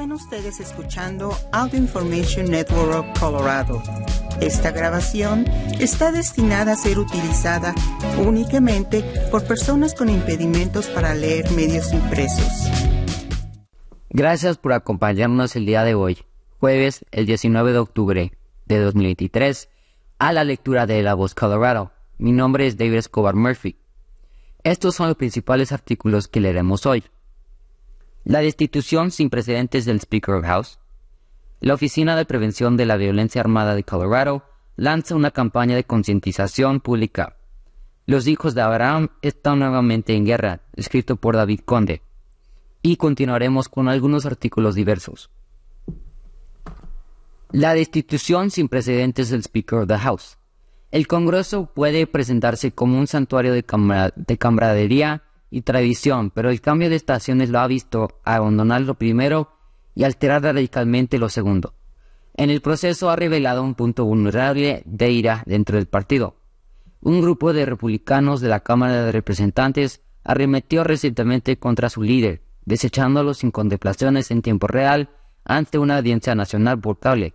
Están ustedes escuchando Audio Information Network Colorado. Esta grabación está destinada a ser utilizada únicamente por personas con impedimentos para leer medios impresos. Gracias por acompañarnos el día de hoy, jueves el 19 de octubre de 2023, a la lectura de La Voz Colorado. Mi nombre es David Escobar Murphy. Estos son los principales artículos que leeremos hoy. La destitución sin precedentes del Speaker of House. La Oficina de Prevención de la Violencia Armada de Colorado lanza una campaña de concientización pública. Los hijos de Abraham están nuevamente en guerra, escrito por David Conde. Y continuaremos con algunos artículos diversos. La destitución sin precedentes del Speaker of the House. El Congreso puede presentarse como un santuario de camaradería y tradición, pero el cambio de estaciones lo ha visto abandonar lo primero y alterar radicalmente lo segundo. En el proceso ha revelado un punto vulnerable de ira dentro del partido. Un grupo de republicanos de la Cámara de Representantes arremetió recientemente contra su líder, desechándolo sin contemplaciones en tiempo real ante una audiencia nacional por cable.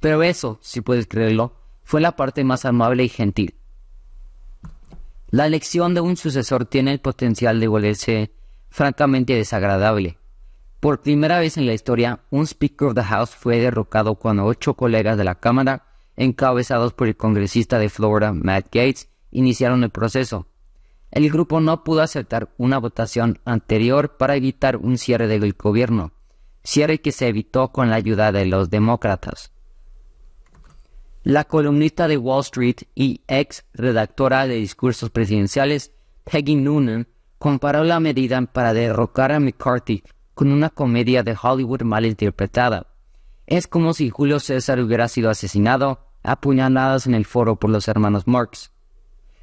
Pero eso, si puedes creerlo, fue la parte más amable y gentil. La elección de un sucesor tiene el potencial de volverse francamente desagradable. Por primera vez en la historia, un Speaker of the House fue derrocado cuando ocho colegas de la Cámara, encabezados por el congresista de Florida, Matt Gates, iniciaron el proceso. El grupo no pudo aceptar una votación anterior para evitar un cierre del gobierno, cierre que se evitó con la ayuda de los demócratas. La columnista de Wall Street y ex redactora de discursos presidenciales, Peggy Noonan, comparó la medida para derrocar a McCarthy con una comedia de Hollywood mal interpretada. Es como si Julio César hubiera sido asesinado a puñaladas en el foro por los hermanos Marx.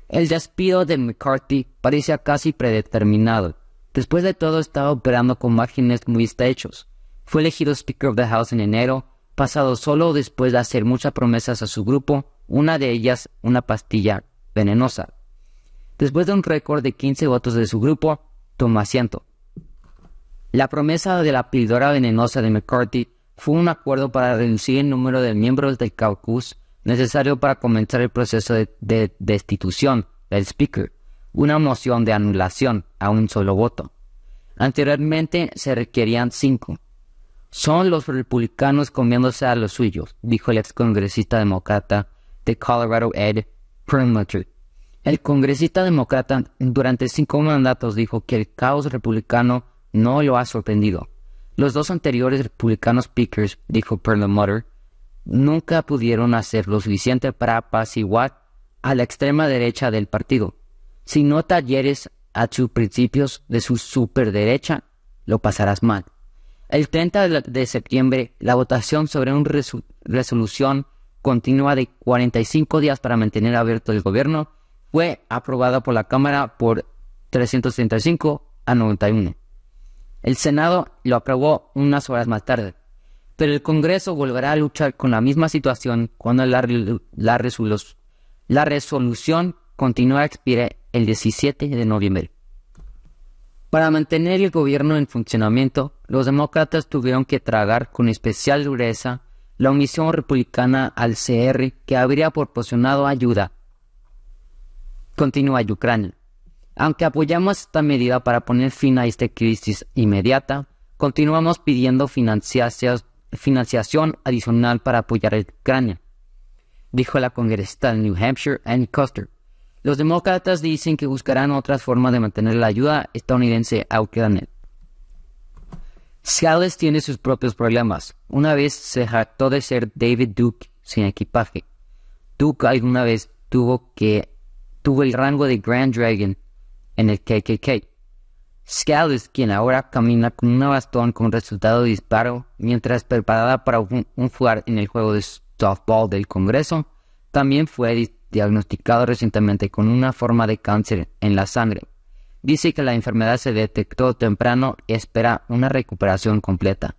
El despido de McCarthy parecía casi predeterminado. Después de todo estaba operando con márgenes muy estrechos. Fue elegido Speaker of the House en enero pasado solo después de hacer muchas promesas a su grupo, una de ellas una pastilla venenosa. Después de un récord de 15 votos de su grupo, tomó asiento. La promesa de la píldora venenosa de McCarthy fue un acuerdo para reducir el número de miembros del caucus necesario para comenzar el proceso de destitución del Speaker, una moción de anulación a un solo voto. Anteriormente se requerían cinco. Son los republicanos comiéndose a los suyos, dijo el ex congresista demócrata de Colorado Ed Perlmutter. El congresista demócrata durante cinco mandatos dijo que el caos republicano no lo ha sorprendido. Los dos anteriores republicanos speakers, dijo Perlmutter, nunca pudieron hacer lo suficiente para apaciguar a la extrema derecha del partido. Si no talleres a sus principios de su superderecha, lo pasarás mal. El 30 de septiembre, la votación sobre una resolución continua de 45 días para mantener abierto el gobierno fue aprobada por la Cámara por 335 a 91. El Senado lo aprobó unas horas más tarde, pero el Congreso volverá a luchar con la misma situación cuando la, la, la resolución continúa a expirar el 17 de noviembre. Para mantener el gobierno en funcionamiento, los demócratas tuvieron que tragar con especial dureza la omisión republicana al CR que habría proporcionado ayuda continua a Ucrania. Aunque apoyamos esta medida para poner fin a esta crisis inmediata, continuamos pidiendo financiación adicional para apoyar a Ucrania, dijo la congresista de New Hampshire, Annie Custer. Los demócratas dicen que buscarán otras formas de mantener la ayuda estadounidense a Ucrania. Scales tiene sus propios problemas. Una vez se jactó de ser David Duke sin equipaje. Duke alguna vez tuvo que tuvo el rango de Grand Dragon en el KKK. Scales, quien ahora camina con un bastón con resultado de disparo mientras preparada para un jugar en el juego de softball del Congreso, también fue diagnosticado recientemente con una forma de cáncer en la sangre. Dice que la enfermedad se detectó temprano y espera una recuperación completa.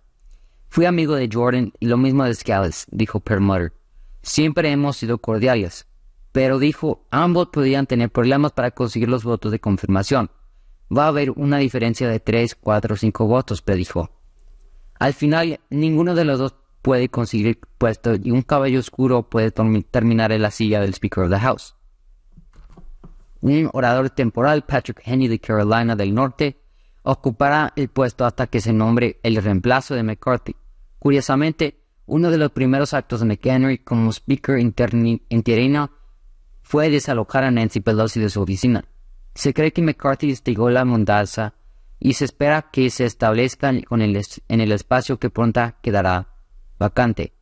Fui amigo de Jordan y lo mismo de Scales, dijo Perlmutter. Siempre hemos sido cordiales, pero dijo ambos podían tener problemas para conseguir los votos de confirmación. Va a haber una diferencia de 3, 4, 5 votos, predijo. Al final, ninguno de los dos puede conseguir puesto y un caballo oscuro puede terminar en la silla del Speaker of the House. Un orador temporal, Patrick Henry de Carolina del Norte, ocupará el puesto hasta que se nombre el reemplazo de McCarthy. Curiosamente, uno de los primeros actos de McHenry como Speaker interino fue desalojar a Nancy Pelosi de su oficina. Se cree que McCarthy instigó la mudanza y se espera que se establezca en el espacio que pronto quedará vacante.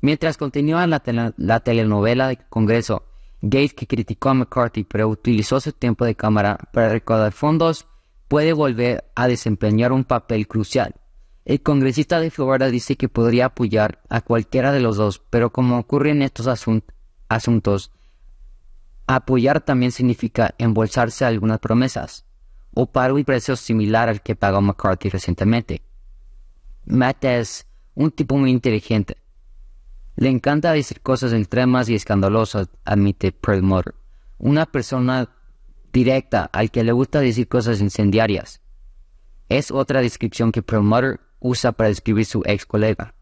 Mientras continúa la, telenovela de Congreso, Gates, que criticó a McCarthy pero utilizó su tiempo de cámara para recaudar fondos, puede volver a desempeñar un papel crucial. El congresista de Florida dice que podría apoyar a cualquiera de los dos, pero como ocurre en estos asuntos, apoyar también significa embolsarse algunas promesas, o para un precio similar al que pagó McCarthy recientemente. Matt es un tipo muy inteligente. Le encanta decir cosas extremas y escandalosas, admite Perlmutter. Una persona directa al que le gusta decir cosas incendiarias. Es otra descripción que Perlmutter usa para describir su ex colega.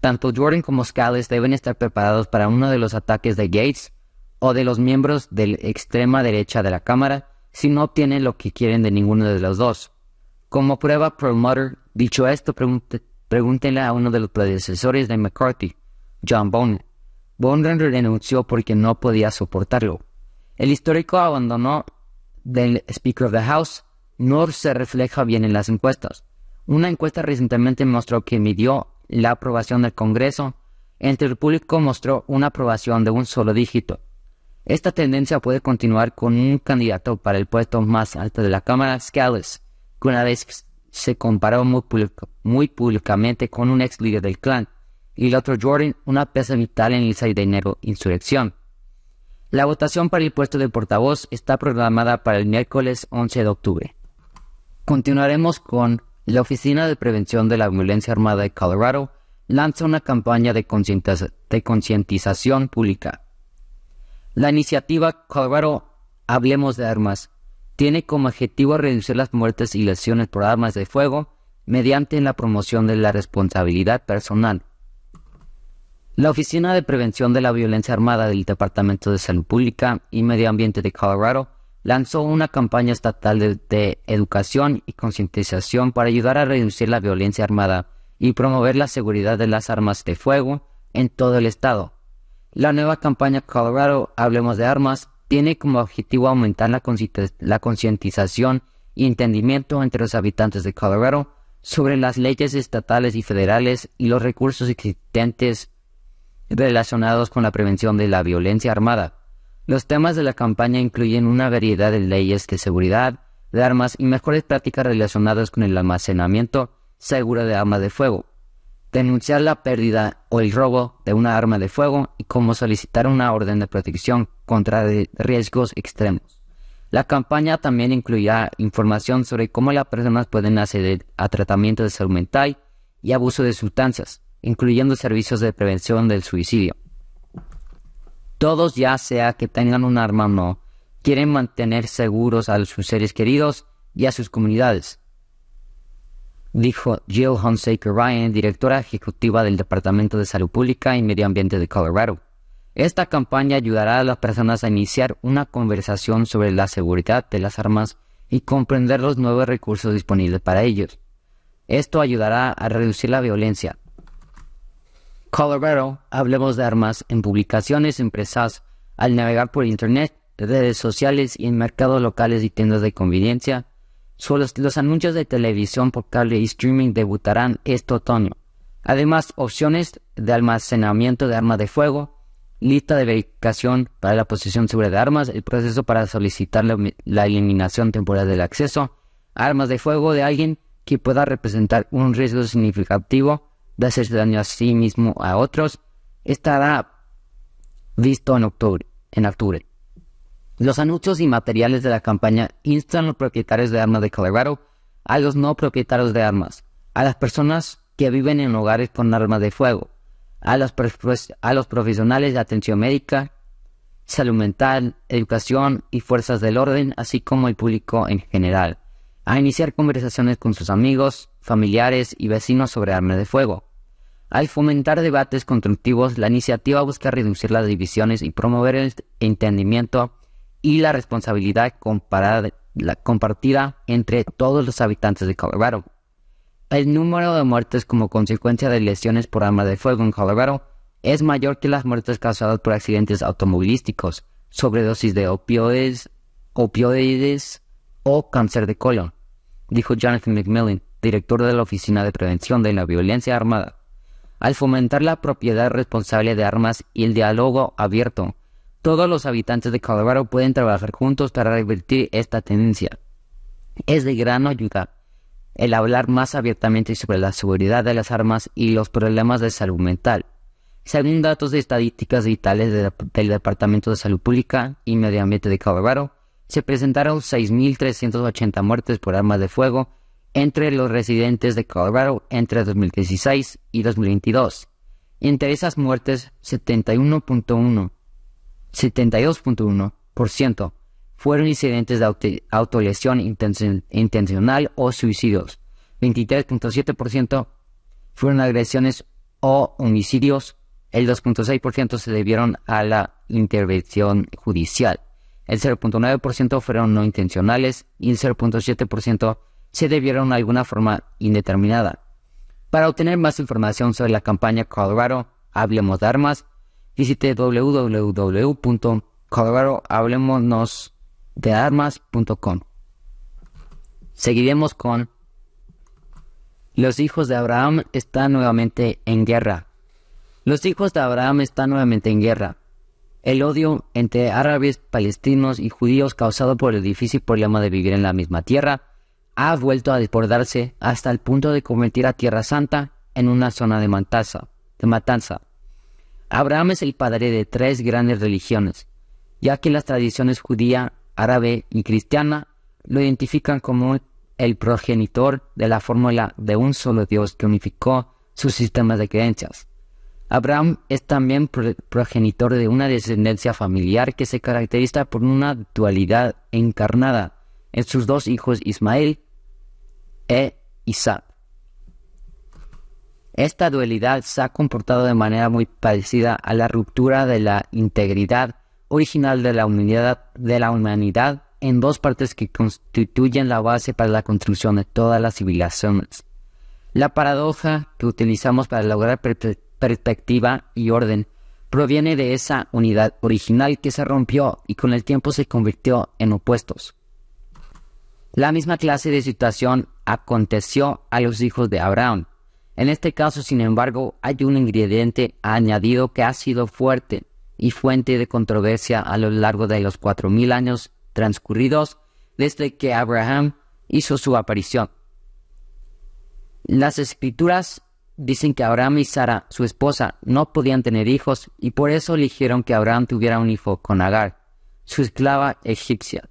Tanto Jordan como Scales deben estar preparados para uno de los ataques de Gates o de los miembros de la extrema derecha de la Cámara si no obtienen lo que quieren de ninguno de los dos. Como prueba, Perlmutter, dicho esto, Pregúntenle a uno de los predecesores de McCarthy, John Bone. Bone renunció porque no podía soportarlo. El histórico abandono del Speaker of the House no se refleja bien en las encuestas. Una encuesta recientemente mostró que midió la aprobación del Congreso. Entre el público mostró una aprobación de un solo dígito. Esta tendencia puede continuar con un candidato para el puesto más alto de la Cámara, Scales, que una vez se comparó muy, públicamente con un ex líder del clan, y el otro Jordan, una pieza vital en el 6 de enero insurrección. La votación para el puesto de portavoz está programada para el miércoles 11 de octubre. Continuaremos con la Oficina de Prevención de la Violencia Armada de Colorado lanza una campaña de concientización pública. La iniciativa Colorado Hablemos de Armas tiene como objetivo reducir las muertes y lesiones por armas de fuego mediante la promoción de la responsabilidad personal. La Oficina de Prevención de la Violencia Armada del Departamento de Salud Pública y Medio Ambiente de Colorado lanzó una campaña estatal de, educación y concientización para ayudar a reducir la violencia armada y promover la seguridad de las armas de fuego en todo el estado. La nueva campaña Colorado Hablemos de Armas tiene como objetivo aumentar la concientización y entendimiento entre los habitantes de Colorado sobre las leyes estatales y federales y los recursos existentes relacionados con la prevención de la violencia armada. Los temas de la campaña incluyen una variedad de leyes de seguridad, de armas y mejores prácticas relacionadas con el almacenamiento seguro de armas de fuego, denunciar la pérdida o el robo de una arma de fuego y cómo solicitar una orden de protección contra riesgos extremos. La campaña también incluirá información sobre cómo las personas pueden acceder a tratamiento de salud mental y abuso de sustancias, incluyendo servicios de prevención del suicidio. Todos, ya sea que tengan un arma o no, quieren mantener seguros a sus seres queridos y a sus comunidades dijo Jill Hunsaker Ryan, directora ejecutiva del Departamento de Salud Pública y Medio Ambiente de Colorado. Esta campaña ayudará a las personas a iniciar una conversación sobre la seguridad de las armas y comprender los nuevos recursos disponibles para ellos. Esto ayudará a reducir la violencia. Colorado, hablemos de armas en publicaciones impresas al navegar por Internet, redes sociales y en mercados locales y tiendas de conveniencia los, anuncios de televisión por cable y streaming debutarán este otoño. Además, opciones de almacenamiento de armas de fuego, lista de verificación para la posesión segura de armas, el proceso para solicitar la, eliminación temporal del acceso armas de fuego de alguien que pueda representar un riesgo significativo de hacerse daño a sí mismo a otros, estará visto en octubre. En octubre. Los anuncios y materiales de la campaña instan a los propietarios de armas de Colorado, a los no propietarios de armas, a las personas que viven en hogares con armas de fuego, a los, a los profesionales de atención médica, salud mental, educación y fuerzas del orden, así como el público en general, a iniciar conversaciones con sus amigos, familiares y vecinos sobre armas de fuego. Al fomentar debates constructivos, la iniciativa busca reducir las divisiones y promover el entendimiento y la responsabilidad compartida entre todos los habitantes de Colorado. El número de muertes como consecuencia de lesiones por arma de fuego en Colorado es mayor que las muertes causadas por accidentes automovilísticos, sobredosis de opioides, opioides o cáncer de colon, dijo Jonathan McMillan, director de la Oficina de Prevención de la Violencia Armada. Al fomentar la propiedad responsable de armas y el diálogo abierto, todos los habitantes de Colorado pueden trabajar juntos para revertir esta tendencia. Es de gran ayuda el hablar más abiertamente sobre la seguridad de las armas y los problemas de salud mental. Según datos de estadísticas vitales del Departamento de Salud Pública y Medio Ambiente de Colorado, se presentaron 6.380 muertes por armas de fuego entre los residentes de Colorado entre 2016 y 2022. Entre esas muertes, 71.1, 72.1% fueron incidentes de autolesión intencional o suicidios. 23.7% fueron agresiones o homicidios. El 2.6% se debieron a la intervención judicial. El 0.9% fueron no intencionales y el 0.7% se debieron a alguna forma indeterminada. Para obtener más información sobre la campaña Colorado Hablemos de Armas, visite www.coloradohablemosdearmas.com. Seguiremos con Los hijos de Abraham están nuevamente en guerra. Los hijos de Abraham están nuevamente en guerra. El odio entre árabes, palestinos y judíos causado por el difícil problema de vivir en la misma tierra ha vuelto a desbordarse hasta el punto de convertir a Tierra Santa en una zona de matanza. De matanza. Abraham es el padre de tres grandes religiones, ya que las tradiciones judía, árabe y cristiana lo identifican como el progenitor de la fórmula de un solo Dios que unificó sus sistemas de creencias. Abraham es también progenitor de una descendencia familiar que se caracteriza por una dualidad encarnada en sus dos hijos Ismael e Isaac. Esta dualidad se ha comportado de manera muy parecida a la ruptura de la integridad original de la humanidad, de la humanidad en dos partes que constituyen la base para la construcción de todas las civilizaciones. La paradoja que utilizamos para lograr perspectiva y orden proviene de esa unidad original que se rompió y con el tiempo se convirtió en opuestos. La misma clase de situación aconteció a los hijos de Abraham. En este caso, sin embargo, hay un ingrediente añadido que ha sido fuerte y fuente de controversia a lo largo de los cuatro mil años transcurridos desde que Abraham hizo su aparición. Las escrituras dicen que Abraham y Sara, su esposa, no podían tener hijos y por eso eligieron que Abraham tuviera un hijo con Agar, su esclava egipcia.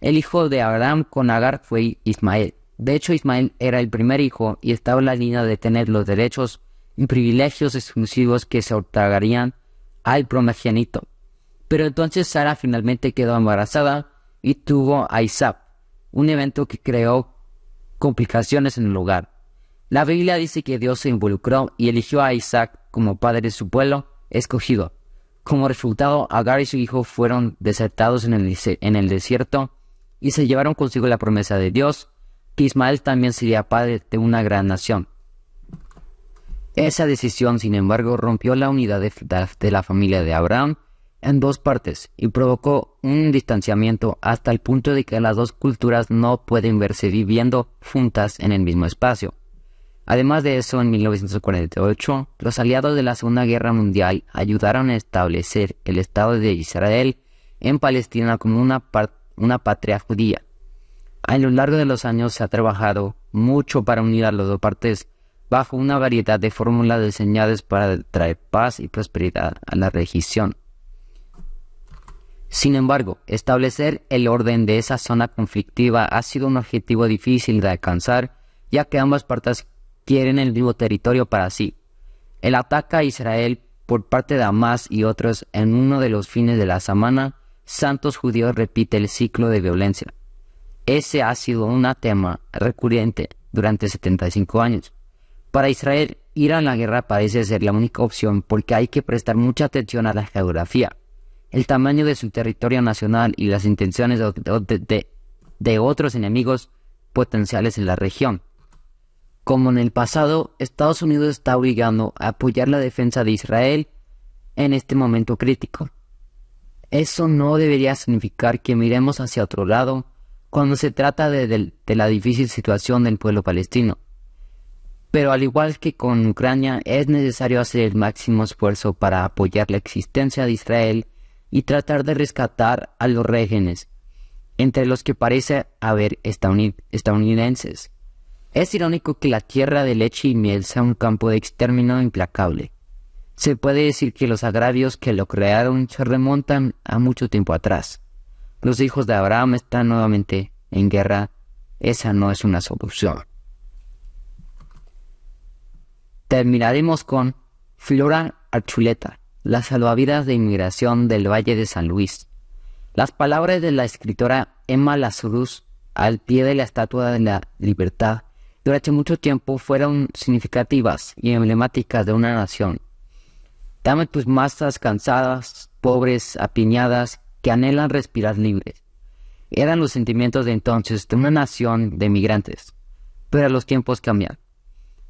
El hijo de Abraham con Agar fue Ismael. De hecho, Ismael era el primer hijo y estaba en la línea de tener los derechos y privilegios exclusivos que se otorgarían al primogénito. Pero entonces Sara finalmente quedó embarazada y tuvo a Isaac, un evento que creó complicaciones en el hogar. La Biblia dice que Dios se involucró y eligió a Isaac como padre de su pueblo escogido. Como resultado, Agar y su hijo fueron desertados en el, desierto y se llevaron consigo la promesa de Dios, Ismael también sería padre de una gran nación. Esa decisión, sin embargo, rompió la unidad de, la familia de Abraham en dos partes y provocó un distanciamiento hasta el punto de que las dos culturas no pueden verse viviendo juntas en el mismo espacio. Además de eso, en 1948, los aliados de la Segunda Guerra Mundial ayudaron a establecer el Estado de Israel en Palestina como una una patria judía. A lo largo de los años se ha trabajado mucho para unir a las dos partes bajo una variedad de fórmulas diseñadas para traer paz y prosperidad a la región. Sin embargo, establecer el orden de esa zona conflictiva ha sido un objetivo difícil de alcanzar, ya que ambas partes quieren el mismo territorio para sí. El ataque a Israel por parte de Hamas y otros en uno de los fines de la semana Santos Judíos repite el ciclo de violencia. Ese ha sido un tema recurrente durante 75 años. Para Israel, ir a la guerra parece ser la única opción porque hay que prestar mucha atención a la geografía, el tamaño de su territorio nacional y las intenciones de, otros enemigos potenciales en la región. Como en el pasado, Estados Unidos está obligando a apoyar la defensa de Israel en este momento crítico. Eso no debería significar que miremos hacia otro lado cuando se trata de, la difícil situación del pueblo palestino. Pero al igual que con Ucrania, es necesario hacer el máximo esfuerzo para apoyar la existencia de Israel y tratar de rescatar a los régenes, entre los que parece haber estadounidenses. Es irónico que la tierra de leche y miel sea un campo de exterminio implacable. Se puede decir que los agravios que lo crearon se remontan a mucho tiempo atrás. Los hijos de Abraham están nuevamente en guerra. Esa no es una solución. Terminaremos con Flora Archuleta, la salvavidas de inmigración del Valle de San Luis. Las palabras de la escritora Emma Lazarus al pie de la Estatua de la Libertad durante mucho tiempo fueron significativas y emblemáticas de una nación. Dame tus masas cansadas, pobres, apiñadas, que anhelan respirar libres. Eran los sentimientos de entonces de una nación de migrantes. Pero los tiempos cambian.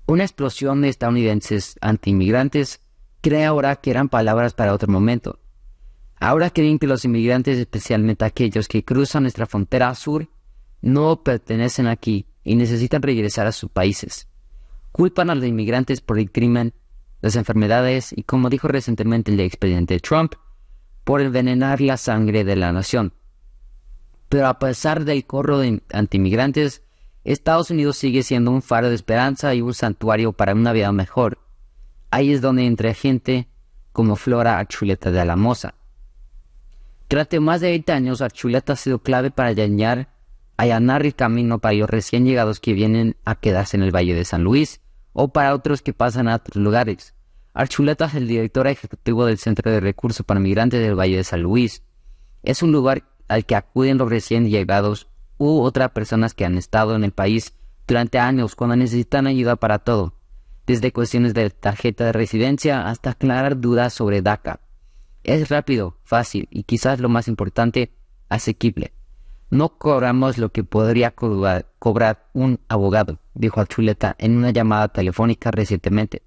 Una explosión de estadounidenses anti-inmigrantes cree ahora que eran palabras para otro momento. Ahora creen que los inmigrantes, especialmente aquellos que cruzan nuestra frontera sur, no pertenecen aquí y necesitan regresar a sus países. Culpan a los inmigrantes por el crimen, las enfermedades y, como dijo recientemente el expresidente Trump, por envenenar la sangre de la nación. Pero a pesar del corro de antimigrantes, Estados Unidos sigue siendo un faro de esperanza y un santuario para una vida mejor. Ahí es donde entra gente como Flora Archuleta de Alamosa. Durante más de 20 años, Archuleta ha sido clave para allanar allanar el camino para los recién llegados que vienen a quedarse en el Valle de San Luis o para otros que pasan a otros lugares. Archuleta es el director ejecutivo del Centro de Recursos para Migrantes del Valle de San Luis. Es un lugar al que acuden los recién llegados u otras personas que han estado en el país durante años cuando necesitan ayuda para todo, desde cuestiones de tarjeta de residencia hasta aclarar dudas sobre DACA. Es rápido, fácil y quizás lo más importante, asequible. No cobramos lo que podría cobrar, un abogado, dijo Archuleta en una llamada telefónica recientemente.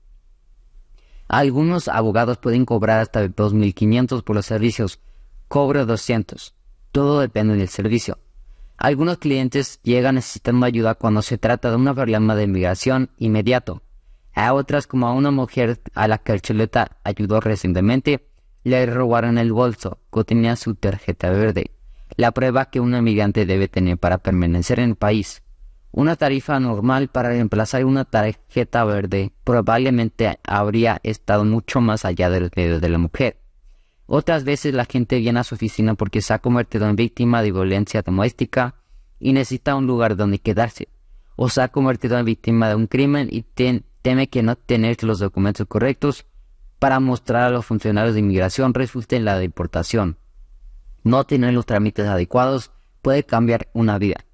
Algunos abogados pueden cobrar hasta 2.500 por los servicios. Cobro 200. Todo depende del servicio. Algunos clientes llegan necesitando ayuda cuando se trata de un problema de inmigración inmediato. A otras, como a una mujer a la que Archuleta ayudó recientemente, le robaron el bolso que tenía su tarjeta verde la prueba que un emigrante debe tener para permanecer en el país. Una tarifa normal para reemplazar una tarjeta verde probablemente habría estado mucho más allá del dedo de la mujer. Otras veces la gente viene a su oficina porque se ha convertido en víctima de violencia doméstica y necesita un lugar donde quedarse, o se ha convertido en víctima de un crimen y teme que no tener los documentos correctos para mostrar a los funcionarios de inmigración resulte en la deportación no tener los trámites adecuados puede cambiar una vida.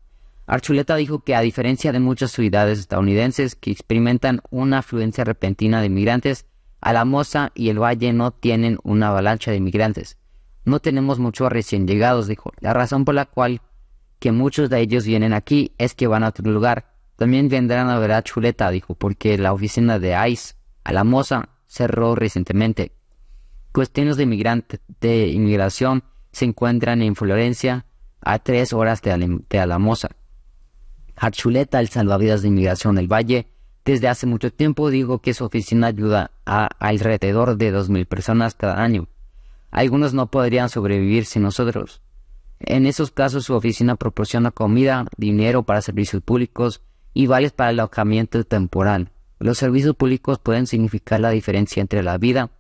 Archuleta dijo que a diferencia de muchas ciudades estadounidenses que experimentan una afluencia repentina de inmigrantes, Alamosa y el Valle no tienen una avalancha de inmigrantes. No tenemos muchos recién llegados, dijo. La razón por la cual que muchos de ellos vienen aquí es que van a otro lugar. También vendrán a ver a Chuleta, dijo, porque la oficina de ICE, Alamosa, cerró recientemente. Cuestiones de, de inmigración se encuentran en Florencia, a tres horas de, Alamosa. Archuleta, el salvavidas de inmigración del Valle, desde hace mucho tiempo dijo que su oficina ayuda a alrededor de 2.000 personas cada año. Algunos no podrían sobrevivir sin nosotros. En esos casos su oficina proporciona comida, dinero para servicios públicos y vales para el alojamiento temporal. Los servicios públicos pueden significar la diferencia entre la vida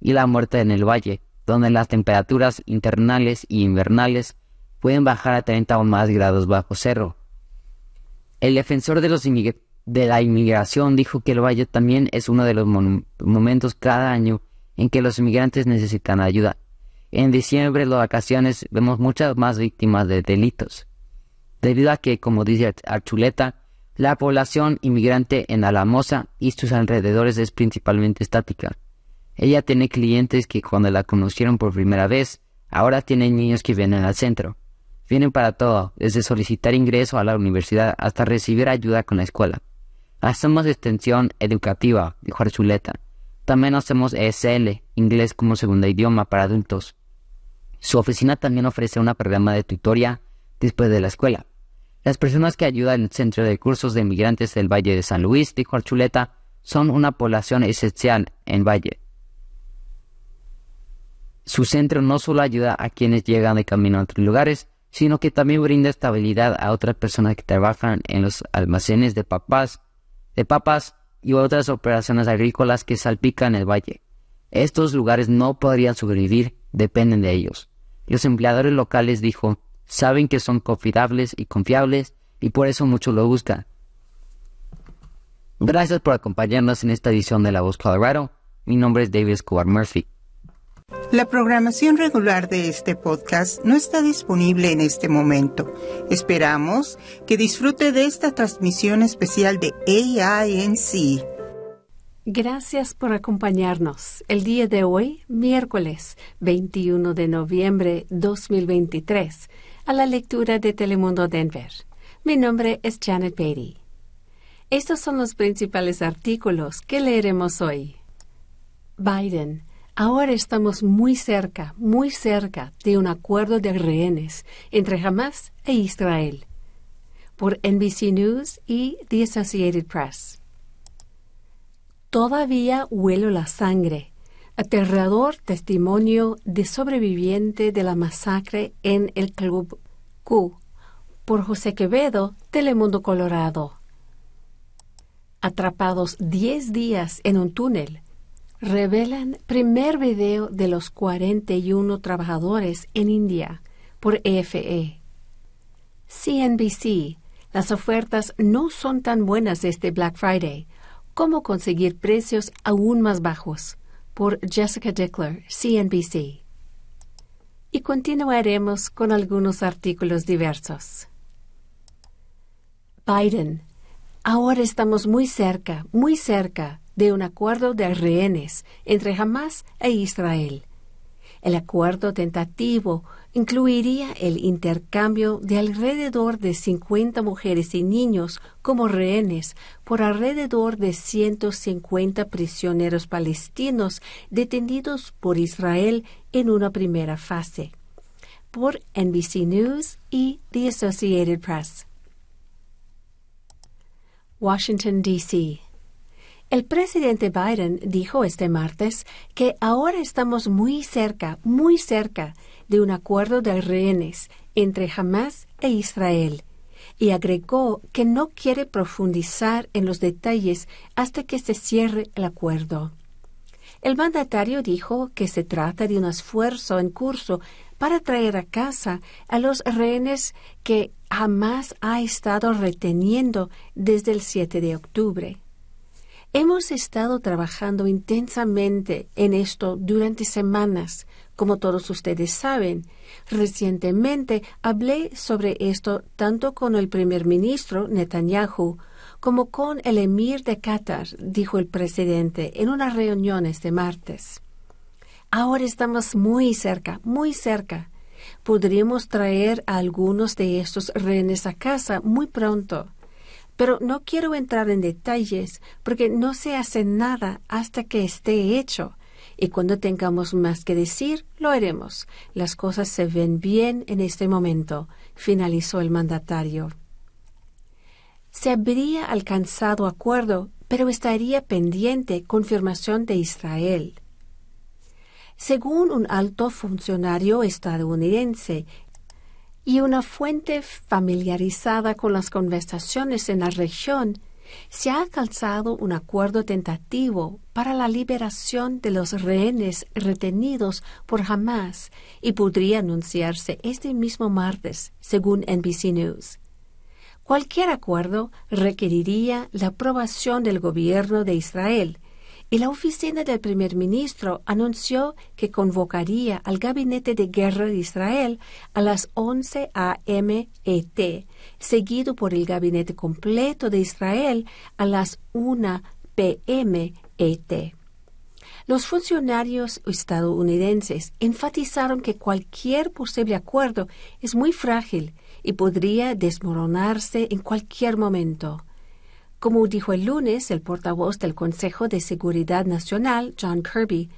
y la muerte en el valle, donde las temperaturas internales y invernales pueden bajar a 30 o más grados bajo cero. El defensor de, la inmigración dijo que el valle también es uno de los momentos cada año en que los inmigrantes necesitan ayuda. En diciembre, las vacaciones, vemos muchas más víctimas de delitos. Debido a que, como dice Archuleta, La población inmigrante en Alamosa y sus alrededores es principalmente estática. Ella tiene clientes que cuando la conocieron por primera vez, ahora tienen niños que vienen al centro. Vienen para todo, desde solicitar ingreso a la universidad hasta recibir ayuda con la escuela. Hacemos extensión educativa, dijo Archuleta. También hacemos ESL, inglés como segundo idioma para adultos. Su oficina también ofrece un programa de tutoría después de la escuela. Las personas que ayudan en el Centro de Cursos de Inmigrantes del Valle de San Luis, dijo Archuleta, son una población esencial en Valle. Su centro no solo ayuda a quienes llegan de camino a otros lugares, sino que también brinda estabilidad a otras personas que trabajan en los almacenes de papas, de papas y otras operaciones agrícolas que salpican el valle. Estos lugares no podrían sobrevivir, dependen de ellos. Los empleadores locales, dijo, saben que son confiables y confiables y por eso muchos lo buscan. Gracias por acompañarnos en esta edición de La Voz Colorado. Mi nombre es David Escobar Murphy. La programación regular de este podcast no está disponible en este momento. Esperamos que disfrute de esta transmisión especial de AINC. Gracias por acompañarnos el día de hoy, miércoles 21 de noviembre 2023, a la lectura de Telemundo Denver. Mi nombre es Janet Beatty. Estos son los principales artículos que leeremos hoy. Biden Ahora estamos muy cerca, muy cerca de un acuerdo de rehenes entre Hamas e Israel. Por NBC News y The Associated Press. Todavía huelo la sangre. Aterrador testimonio de sobreviviente de la masacre en el Club Q. Por José Quevedo, Telemundo Colorado. Atrapados 10 días en un túnel revelan primer video de los 41 trabajadores en India por EFE. CNBC, las ofertas no son tan buenas este Black Friday. ¿Cómo conseguir precios aún más bajos? Por Jessica Dickler, CNBC. Y continuaremos con algunos artículos diversos. Biden. Ahora estamos muy cerca, muy cerca de un acuerdo de rehenes entre Hamas e Israel. El acuerdo tentativo incluiría el intercambio de alrededor de 50 mujeres y niños como rehenes por alrededor de 150 prisioneros palestinos detenidos por Israel en una primera fase. Por NBC News y The Associated Press. Washington, D.C. El presidente Biden dijo este martes que ahora estamos muy cerca, muy cerca de un acuerdo de rehenes entre Hamas e Israel y agregó que no quiere profundizar en los detalles hasta que se cierre el acuerdo. El mandatario dijo que se trata de un esfuerzo en curso para traer a casa a los rehenes que Hamas ha estado reteniendo desde el 7 de octubre. Hemos estado trabajando intensamente en esto durante semanas, como todos ustedes saben. Recientemente hablé sobre esto tanto con el primer ministro Netanyahu como con el emir de Qatar, dijo el presidente en una reunión este martes. Ahora estamos muy cerca, muy cerca. Podríamos traer a algunos de estos rehenes a casa muy pronto. Pero no quiero entrar en detalles porque no se hace nada hasta que esté hecho. Y cuando tengamos más que decir, lo haremos. Las cosas se ven bien en este momento, finalizó el mandatario. Se habría alcanzado acuerdo, pero estaría pendiente confirmación de Israel. Según un alto funcionario estadounidense, y una fuente familiarizada con las conversaciones en la región, se ha alcanzado un acuerdo tentativo para la liberación de los rehenes retenidos por Hamas y podría anunciarse este mismo martes, según NBC News. Cualquier acuerdo requeriría la aprobación del gobierno de Israel y la oficina del primer ministro anunció que convocaría al gabinete de guerra de Israel a las 11 a.m. ET, seguido por el gabinete completo de Israel a las 1 p.m. ET. Los funcionarios estadounidenses enfatizaron que cualquier posible acuerdo es muy frágil y podría desmoronarse en cualquier momento. Como dijo el lunes el portavoz del Consejo de Seguridad Nacional, John Kirby,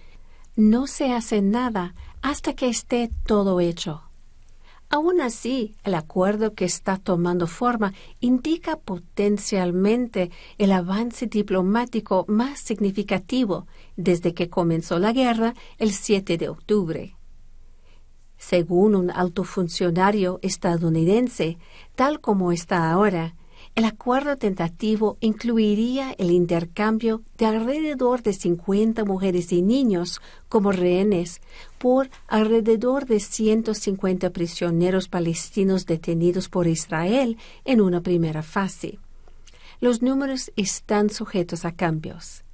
no se hace nada hasta que esté todo hecho. Aún así, el acuerdo que está tomando forma indica potencialmente el avance diplomático más significativo desde que comenzó la guerra el 7 de octubre. Según un alto funcionario estadounidense, tal como está ahora, el acuerdo tentativo incluiría el intercambio de alrededor de 50 mujeres y niños como rehenes por alrededor de 150 prisioneros palestinos detenidos por Israel en una primera fase. Los números están sujetos a cambios.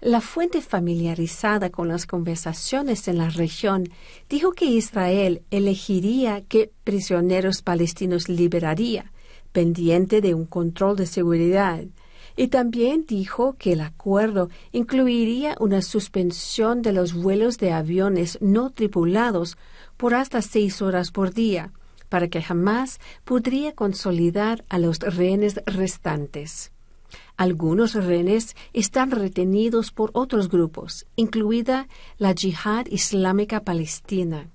La fuente familiarizada con las conversaciones en la región dijo que Israel elegiría qué prisioneros palestinos liberaría, pendiente de un control de seguridad, y también dijo que el acuerdo incluiría una suspensión de los vuelos de aviones no tripulados por hasta seis horas por día, para que jamás podría consolidar a los rehenes restantes. Algunos rehenes están retenidos por otros grupos, incluida la Yihad Islámica Palestina.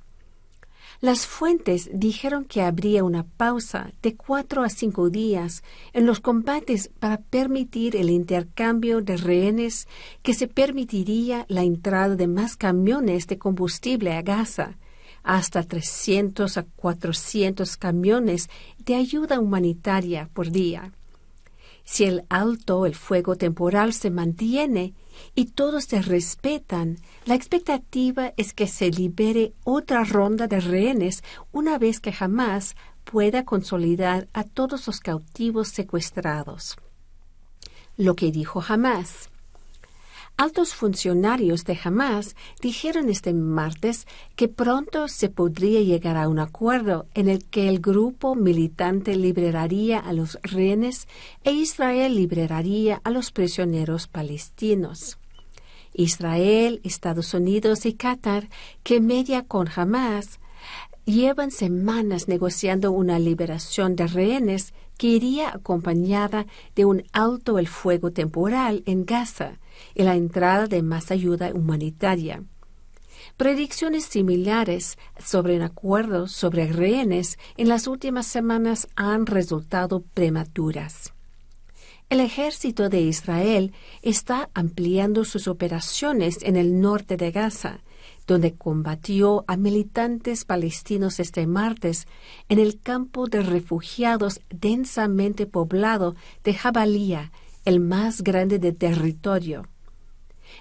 Las fuentes dijeron que habría una pausa de cuatro a cinco días en los combates para permitir el intercambio de rehenes que se permitiría la entrada de más camiones de combustible a Gaza, hasta 300 a 400 camiones de ayuda humanitaria por día. Si el alto el fuego temporal se mantiene, y todos se respetan, la expectativa es que se libere otra ronda de rehenes una vez que jamás pueda consolidar a todos los cautivos secuestrados. Lo que dijo jamás. Altos funcionarios de Hamas dijeron este martes que pronto se podría llegar a un acuerdo en el que el grupo militante liberaría a los rehenes e Israel liberaría a los prisioneros palestinos. Israel, Estados Unidos y Qatar, que media con Hamas, llevan semanas negociando una liberación de rehenes que iría acompañada de un alto el fuego temporal en Gaza y la entrada de más ayuda humanitaria. Predicciones similares sobre un acuerdo sobre rehenes en las últimas semanas han resultado prematuras. El ejército de Israel está ampliando sus operaciones en el norte de Gaza, donde combatió a militantes palestinos este martes en el campo de refugiados densamente poblado de Jabalía, el más grande del territorio.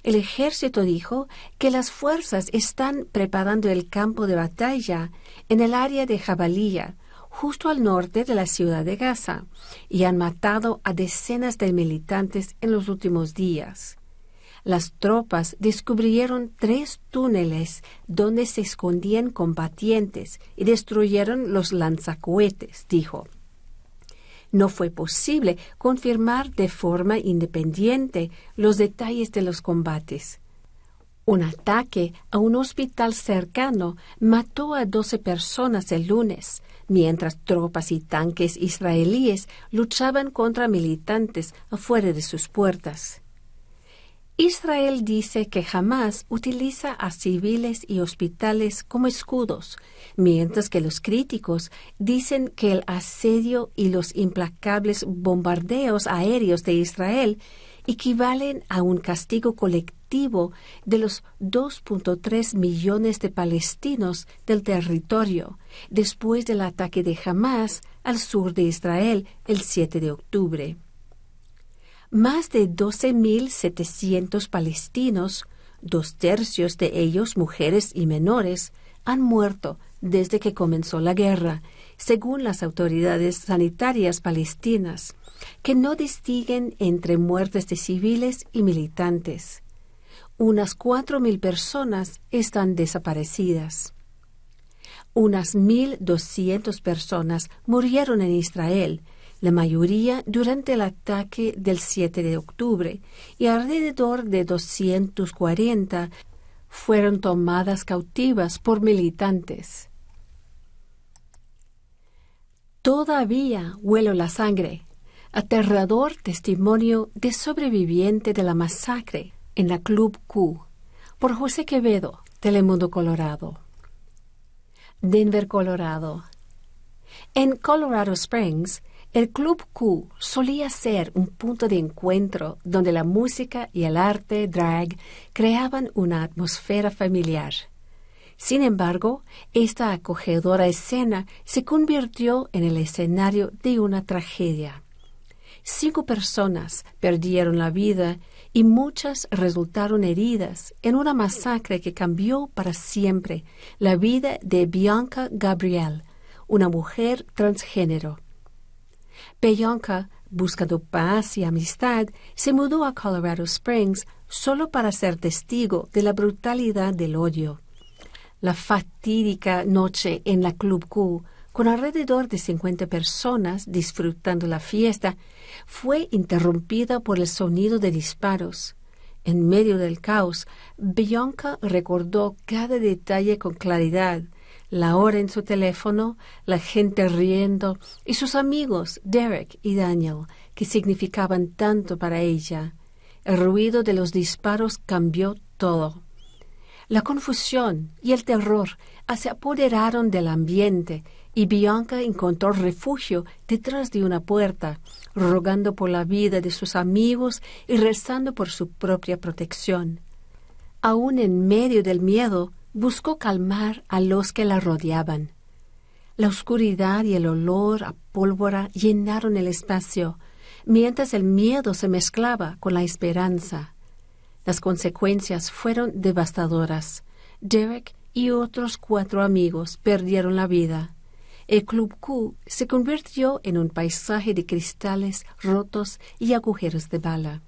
El ejército dijo que las fuerzas están preparando el campo de batalla en el área de Jabalía, justo al norte de la ciudad de Gaza, y han matado a decenas de militantes en los últimos días. Las tropas descubrieron tres túneles donde se escondían combatientes y destruyeron los lanzacohetes, dijo no fue posible confirmar de forma independiente los detalles de los combates. Un ataque a un hospital cercano mató a doce personas el lunes, mientras tropas y tanques israelíes luchaban contra militantes afuera de sus puertas. Israel dice que jamás utiliza a civiles y hospitales como escudos, mientras que los críticos dicen que el asedio y los implacables bombardeos aéreos de Israel equivalen a un castigo colectivo de los 2.3 millones de palestinos del territorio después del ataque de Hamas al sur de Israel el 7 de octubre. Más de 12.700 palestinos, dos tercios de ellos mujeres y menores, han muerto desde que comenzó la guerra, según las autoridades sanitarias palestinas, que no distinguen entre muertes de civiles y militantes. unas 4.000 personas están desaparecidas. Unas 1.200 personas murieron en Israel, la mayoría durante el ataque del 7 de octubre, y alrededor de 240 fueron tomadas cautivas por militantes. Todavía huelo la sangre, aterrador testimonio de sobreviviente de la masacre en la Club Q, por José Quevedo, Telemundo Colorado. Denver, Colorado. En Colorado Springs, el Club Q solía ser un punto de encuentro donde la música y el arte drag creaban una atmósfera familiar. Sin embargo, esta acogedora escena se convirtió en el escenario de una tragedia. Cinco personas perdieron la vida y muchas resultaron heridas en una masacre que cambió para siempre la vida de Bianca Gabriel, una mujer transgénero. Bianca, buscando paz y amistad, se mudó a Colorado Springs solo para ser testigo de la brutalidad del odio. La fatídica noche en la Club Q, con alrededor de 50 personas disfrutando la fiesta, fue interrumpida por el sonido de disparos. En medio del caos, Bianca recordó cada detalle con claridad, la hora en su teléfono, la gente riendo y sus amigos Derek y Daniel, que significaban tanto para ella. El ruido de los disparos cambió todo. La confusión y el terror se apoderaron del ambiente y Bianca encontró refugio detrás de una puerta, rogando por la vida de sus amigos y rezando por su propia protección. Aún en medio del miedo, buscó calmar a los que la rodeaban. La oscuridad y el olor a pólvora llenaron el espacio, mientras el miedo se mezclaba con la esperanza. Las consecuencias fueron devastadoras. Derek y otros cuatro amigos perdieron la vida. El Club Q se convirtió en un paisaje de cristales rotos y agujeros de bala.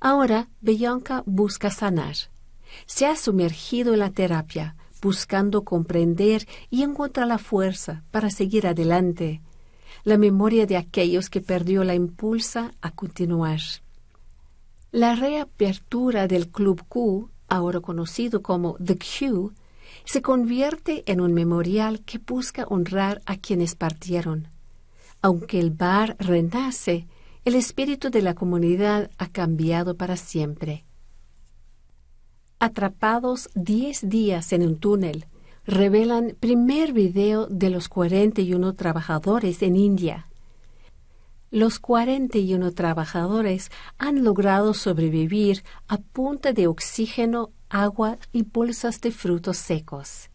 Ahora Bianca busca sanar. Se ha sumergido en la terapia, buscando comprender y encontrar la fuerza para seguir adelante. La memoria de aquellos que perdió la impulsa a continuar. La reapertura del Club Q, ahora conocido como The Q, se convierte en un memorial que busca honrar a quienes partieron. Aunque el bar renace, el espíritu de la comunidad ha cambiado para siempre. Atrapados diez días en un túnel, revelan primer video de los 41 trabajadores en India. Los 41 trabajadores han logrado sobrevivir a punta de oxígeno, agua y bolsas de frutos secos.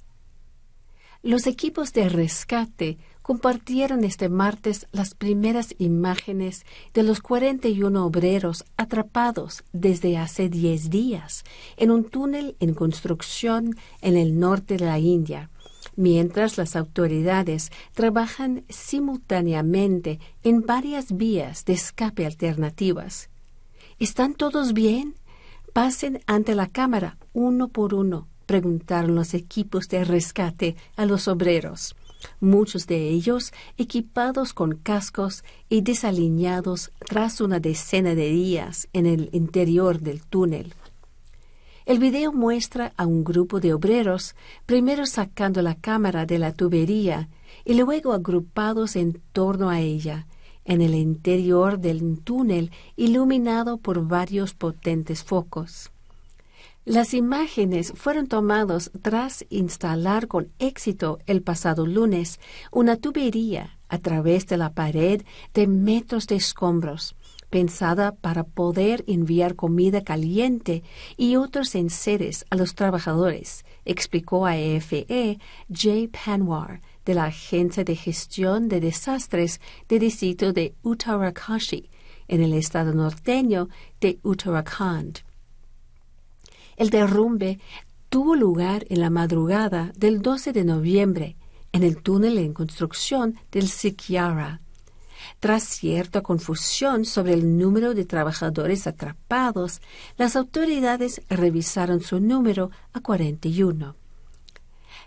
Los equipos de rescate compartieron este martes las primeras imágenes de los 41 obreros atrapados desde hace 10 días en un túnel en construcción en el norte de la India mientras las autoridades trabajan simultáneamente en varias vías de escape alternativas. ¿Están todos bien? Pasen ante la cámara uno por uno, preguntaron los equipos de rescate a los obreros, muchos de ellos equipados con cascos y desaliñados tras una decena de días en el interior del túnel. El video muestra a un grupo de obreros primero sacando la cámara de la tubería y luego agrupados en torno a ella, en el interior del túnel iluminado por varios potentes focos. Las imágenes fueron tomadas tras instalar con éxito el pasado lunes una tubería a través de la pared de metros de escombros pensada para poder enviar comida caliente y otros enseres a los trabajadores, explicó a EFE Jay Panwar, de la Agencia de Gestión de Desastres del distrito de Uttarakashi, en el estado norteño de Uttarakhand. El derrumbe tuvo lugar en la madrugada del 12 de noviembre en el túnel en construcción del Sikyara Tras cierta confusión sobre el número de trabajadores atrapados, las autoridades revisaron su número a 41.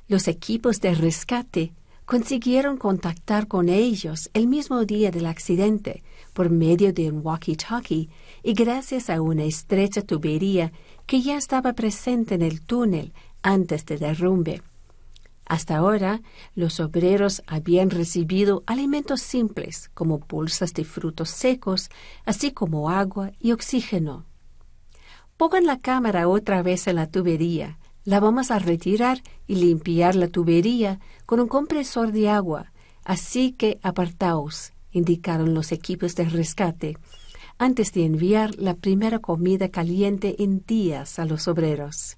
Los equipos de rescate consiguieron contactar con ellos el mismo día del accidente por medio de un walkie-talkie y gracias a una estrecha tubería que ya estaba presente en el túnel antes del derrumbe. Hasta ahora, los obreros habían recibido alimentos simples como bolsas de frutos secos, así como agua y oxígeno. Pongan la cámara otra vez en la tubería. La vamos a retirar y limpiar la tubería con un compresor de agua. Así que apartaos, indicaron los equipos de rescate, antes de enviar la primera comida caliente en días a los obreros.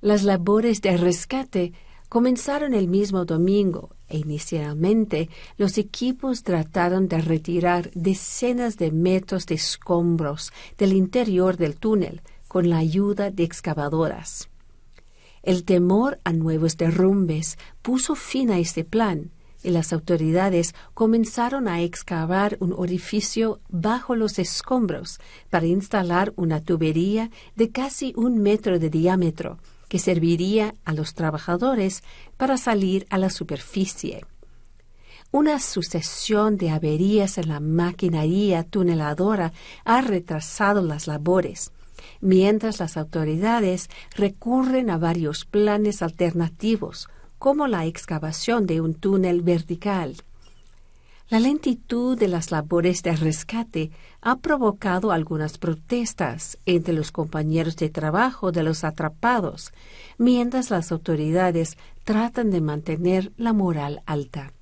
Las labores de rescate comenzaron el mismo domingo e inicialmente los equipos trataron de retirar decenas de metros de escombros del interior del túnel con la ayuda de excavadoras. El temor a nuevos derrumbes puso fin a este plan y las autoridades comenzaron a excavar un orificio bajo los escombros para instalar una tubería de casi un metro de diámetro que serviría a los trabajadores para salir a la superficie. Una sucesión de averías en la maquinaria tuneladora ha retrasado las labores, mientras las autoridades recurren a varios planes alternativos, como la excavación de un túnel vertical. La lentitud de las labores de rescate ha provocado algunas protestas entre los compañeros de trabajo de los atrapados, mientras las autoridades tratan de mantener la moral alta.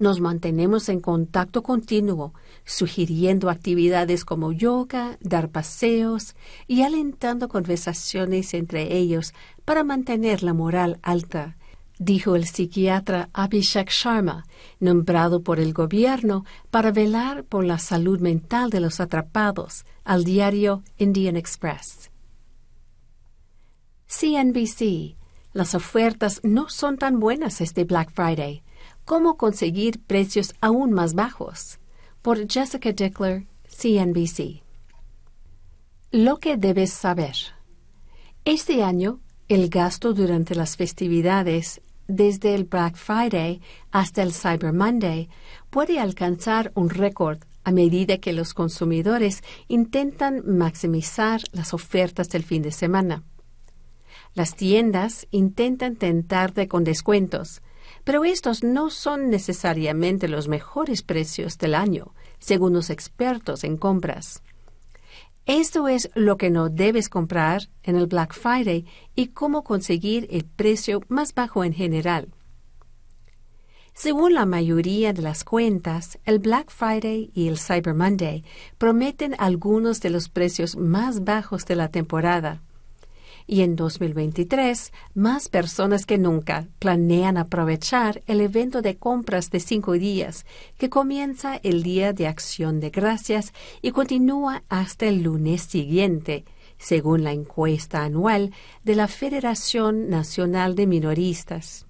Nos mantenemos en contacto continuo, sugiriendo actividades como yoga, dar paseos y alentando conversaciones entre ellos para mantener la moral alta dijo el psiquiatra Abhishek Sharma, nombrado por el gobierno para velar por la salud mental de los atrapados, al diario Indian Express. CNBC. Las ofertas no son tan buenas este Black Friday. ¿Cómo conseguir precios aún más bajos? Por Jessica Dickler, CNBC. Lo que debes saber. Este año, el gasto durante las festividades desde el Black Friday hasta el Cyber Monday, puede alcanzar un récord a medida que los consumidores intentan maximizar las ofertas del fin de semana. Las tiendas intentan tentarte con descuentos, pero estos no son necesariamente los mejores precios del año, según los expertos en compras. Esto es lo que no debes comprar en el Black Friday y cómo conseguir el precio más bajo en general. Según la mayoría de las cuentas, el Black Friday y el Cyber Monday prometen algunos de los precios más bajos de la temporada y en 2023 más personas que nunca planean aprovechar el evento de compras de cinco días que comienza el Día de Acción de Gracias y continúa hasta el lunes siguiente, según la encuesta anual de la Federación Nacional de Minoristas.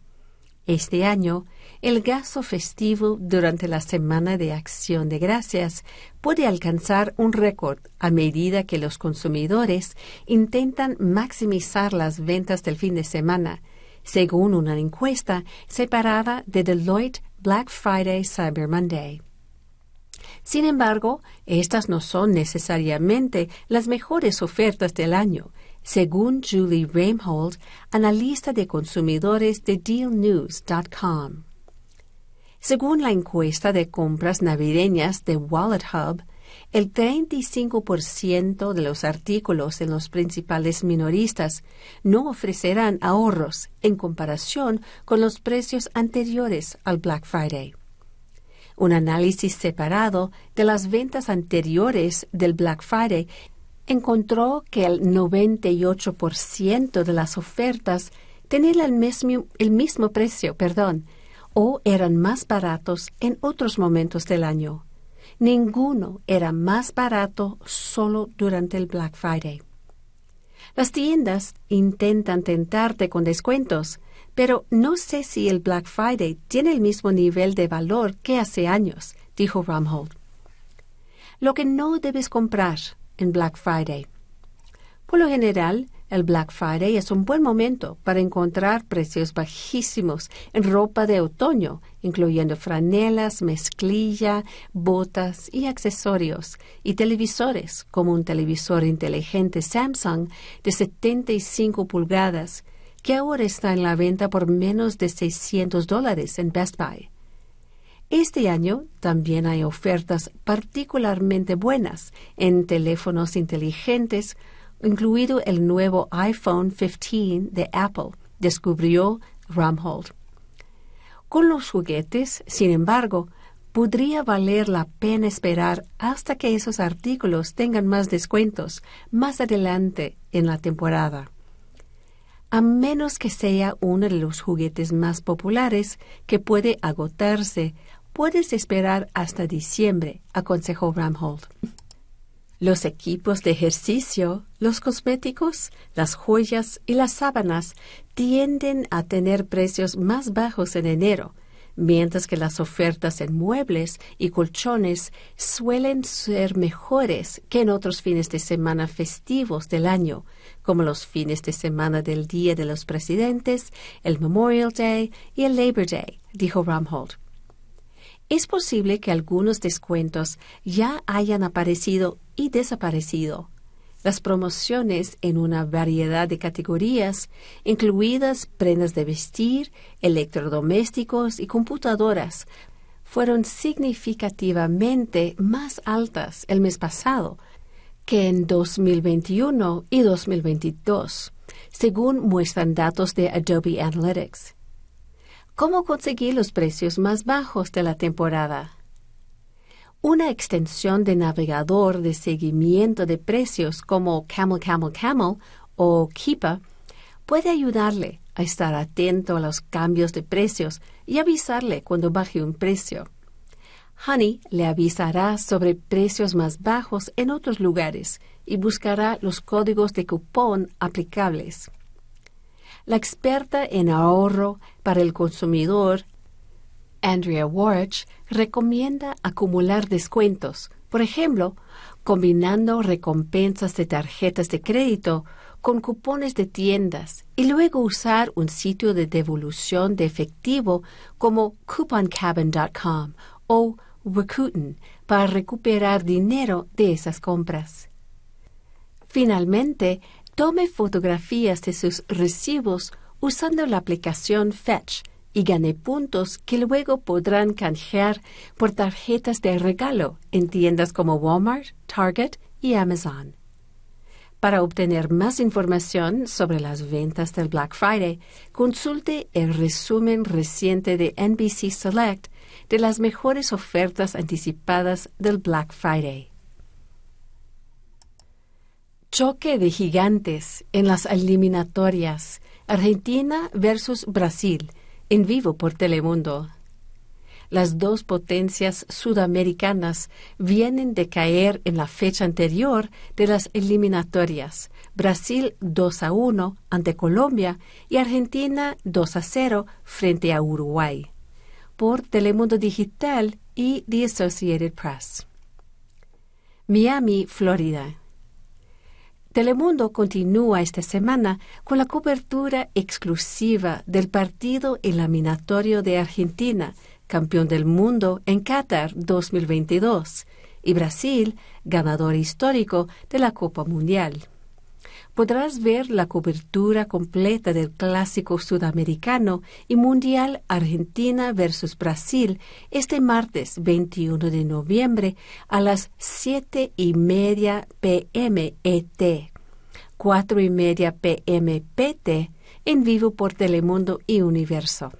Este año, el gasto festivo durante la Semana de Acción de Gracias puede alcanzar un récord a medida que los consumidores intentan maximizar las ventas del fin de semana, según una encuesta separada de Deloitte Black Friday Cyber Monday. Sin embargo, estas no son necesariamente las mejores ofertas del año, según Julie Reimhold, analista de consumidores de DealNews.com. Según la encuesta de compras navideñas de Wallet Hub, el 35% de los artículos en los principales minoristas no ofrecerán ahorros en comparación con los precios anteriores al Black Friday. Un análisis separado de las ventas anteriores del Black Friday encontró que el 98% de las ofertas tenían el mismo, el mismo precio, perdón, o eran más baratos en otros momentos del año. Ninguno era más barato solo durante el Black Friday. Las tiendas intentan tentarte con descuentos, Pero no sé si el Black Friday tiene el mismo nivel de valor que hace años, dijo Ramhold. Lo que no debes comprar en Black Friday. Por lo general, el Black Friday es un buen momento para encontrar precios bajísimos en ropa de otoño, incluyendo franelas, mezclilla, botas y accesorios, y televisores, como un televisor inteligente Samsung de 75 pulgadas, que ahora está en la venta por menos de 600 dólares en Best Buy. Este año también hay ofertas particularmente buenas en teléfonos inteligentes incluido el nuevo iPhone 15 de Apple, descubrió Ramhold. Con los juguetes, sin embargo, podría valer la pena esperar hasta que esos artículos tengan más descuentos más adelante en la temporada. A menos que sea uno de los juguetes más populares que puede agotarse, puedes esperar hasta diciembre, aconsejó Ramhold. Los equipos de ejercicio, los cosméticos, las joyas y las sábanas tienden a tener precios más bajos en enero, mientras que las ofertas en muebles y colchones suelen ser mejores que en otros fines de semana festivos del año, como los fines de semana del Día de los Presidentes, el Memorial Day y el Labor Day, dijo Ramhold. Es posible que algunos descuentos ya hayan aparecido y desaparecido. Las promociones en una variedad de categorías, incluidas prendas de vestir, electrodomésticos y computadoras, fueron significativamente más altas el mes pasado que en 2021 y 2022, según muestran datos de Adobe Analytics. ¿Cómo conseguir los precios más bajos de la temporada? Una extensión de navegador de seguimiento de precios como Camel Camel Camel o Keepa puede ayudarle a estar atento a los cambios de precios y avisarle cuando baje un precio. Honey le avisará sobre precios más bajos en otros lugares y buscará los códigos de cupón aplicables. La experta en ahorro para el consumidor Andrea Warch recomienda acumular descuentos, por ejemplo, combinando recompensas de tarjetas de crédito con cupones de tiendas y luego usar un sitio de devolución de efectivo como couponcabin.com o Rakuten para recuperar dinero de esas compras. Finalmente, tome fotografías de sus recibos usando la aplicación Fetch y gane puntos que luego podrán canjear por tarjetas de regalo en tiendas como Walmart, Target y Amazon. Para obtener más información sobre las ventas del Black Friday, consulte el resumen reciente de NBC Select de las mejores ofertas anticipadas del Black Friday. Choque de gigantes en las eliminatorias Argentina versus Brasil en vivo por Telemundo. Las dos potencias sudamericanas vienen de caer en la fecha anterior de las eliminatorias. Brasil 2 a 1 ante Colombia y Argentina 2 a 0 frente a Uruguay. Por Telemundo Digital y The Associated Press. Miami, Florida. Telemundo continúa esta semana con la cobertura exclusiva del partido eliminatorio de Argentina, campeón del mundo en Qatar 2022, y Brasil, ganador histórico de la Copa Mundial. Podrás ver la cobertura completa del clásico sudamericano y mundial Argentina versus Brasil este martes 21 de noviembre a las 7 y media pm ET, 4 y media pm PT, en vivo por Telemundo y Universo.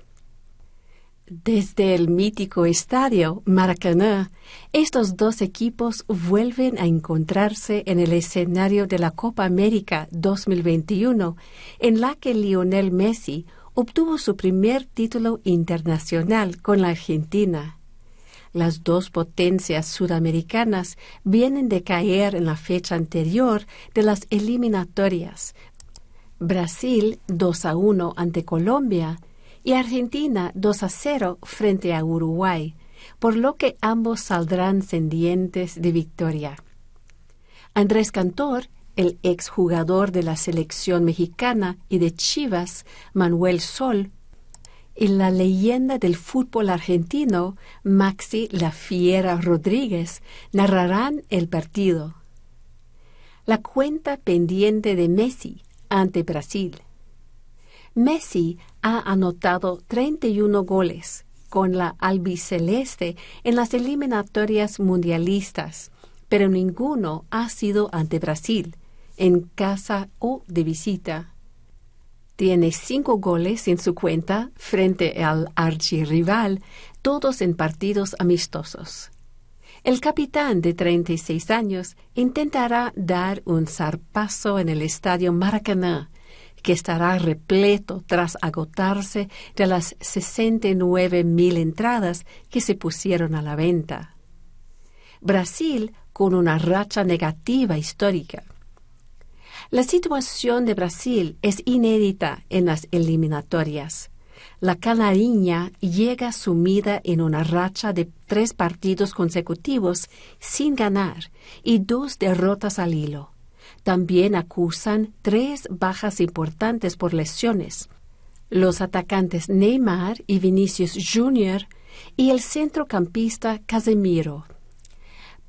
Desde el mítico estadio Maracaná, estos dos equipos vuelven a encontrarse en el escenario de la Copa América 2021, en la que Lionel Messi obtuvo su primer título internacional con la Argentina. Las dos potencias sudamericanas vienen de caer en la fecha anterior de las eliminatorias, Brasil 2 a 1 ante Colombia y Argentina 2 a 0 frente a Uruguay, por lo que ambos saldrán cendientes de victoria. Andrés Cantor, el exjugador de la selección mexicana y de Chivas, Manuel Sol, y la leyenda del fútbol argentino, Maxi La Fiera Rodríguez, narrarán el partido. La cuenta pendiente de Messi ante Brasil. Messi ha anotado 31 goles con la albiceleste en las eliminatorias mundialistas, pero ninguno ha sido ante Brasil, en casa o de visita. Tiene cinco goles en su cuenta frente al archirrival, todos en partidos amistosos. El capitán de 36 años intentará dar un zarpazo en el estadio Maracaná, que estará repleto tras agotarse de las 69 mil entradas que se pusieron a la venta. Brasil con una racha negativa histórica. La situación de Brasil es inédita en las eliminatorias. La canariña llega sumida en una racha de tres partidos consecutivos sin ganar y dos derrotas al hilo. También acusan tres bajas importantes por lesiones. Los atacantes Neymar y Vinicius Jr. y el centrocampista Casemiro.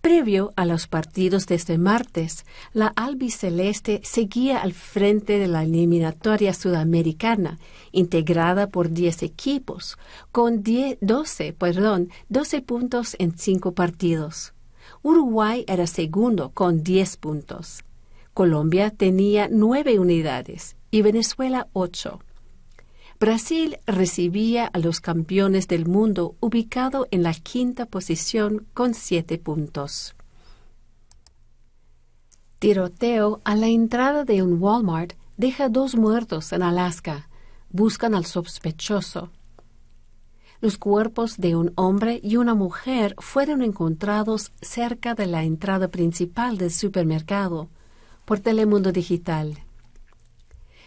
Previo a los partidos de este martes, la albiceleste seguía al frente de la eliminatoria sudamericana, integrada por 10 equipos, con 12, perdón, 12 puntos en 5 partidos. Uruguay era segundo con 10 puntos. Colombia tenía 9 unidades y Venezuela 8. Brasil recibía a los campeones del mundo ubicado en la quinta posición con siete puntos. Tiroteo a la entrada de un Walmart deja dos muertos en Alaska. Buscan al sospechoso. Los cuerpos de un hombre y una mujer fueron encontrados cerca de la entrada principal del supermercado por Telemundo Digital.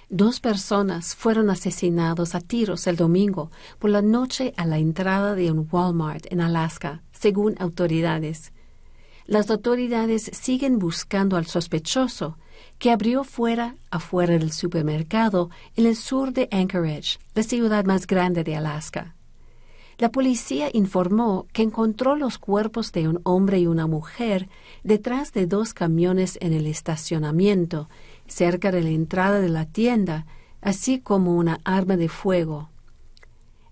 Dos personas fueron asesinados a tiros el domingo por la noche a la entrada de un Walmart en Alaska, según autoridades. Las autoridades siguen buscando al sospechoso, que abrió fuera afuera del supermercado en el sur de Anchorage, la ciudad más grande de Alaska. La policía informó que encontró los cuerpos de un hombre y una mujer detrás de dos camiones en el estacionamiento cerca de la entrada de la tienda, así como una arma de fuego.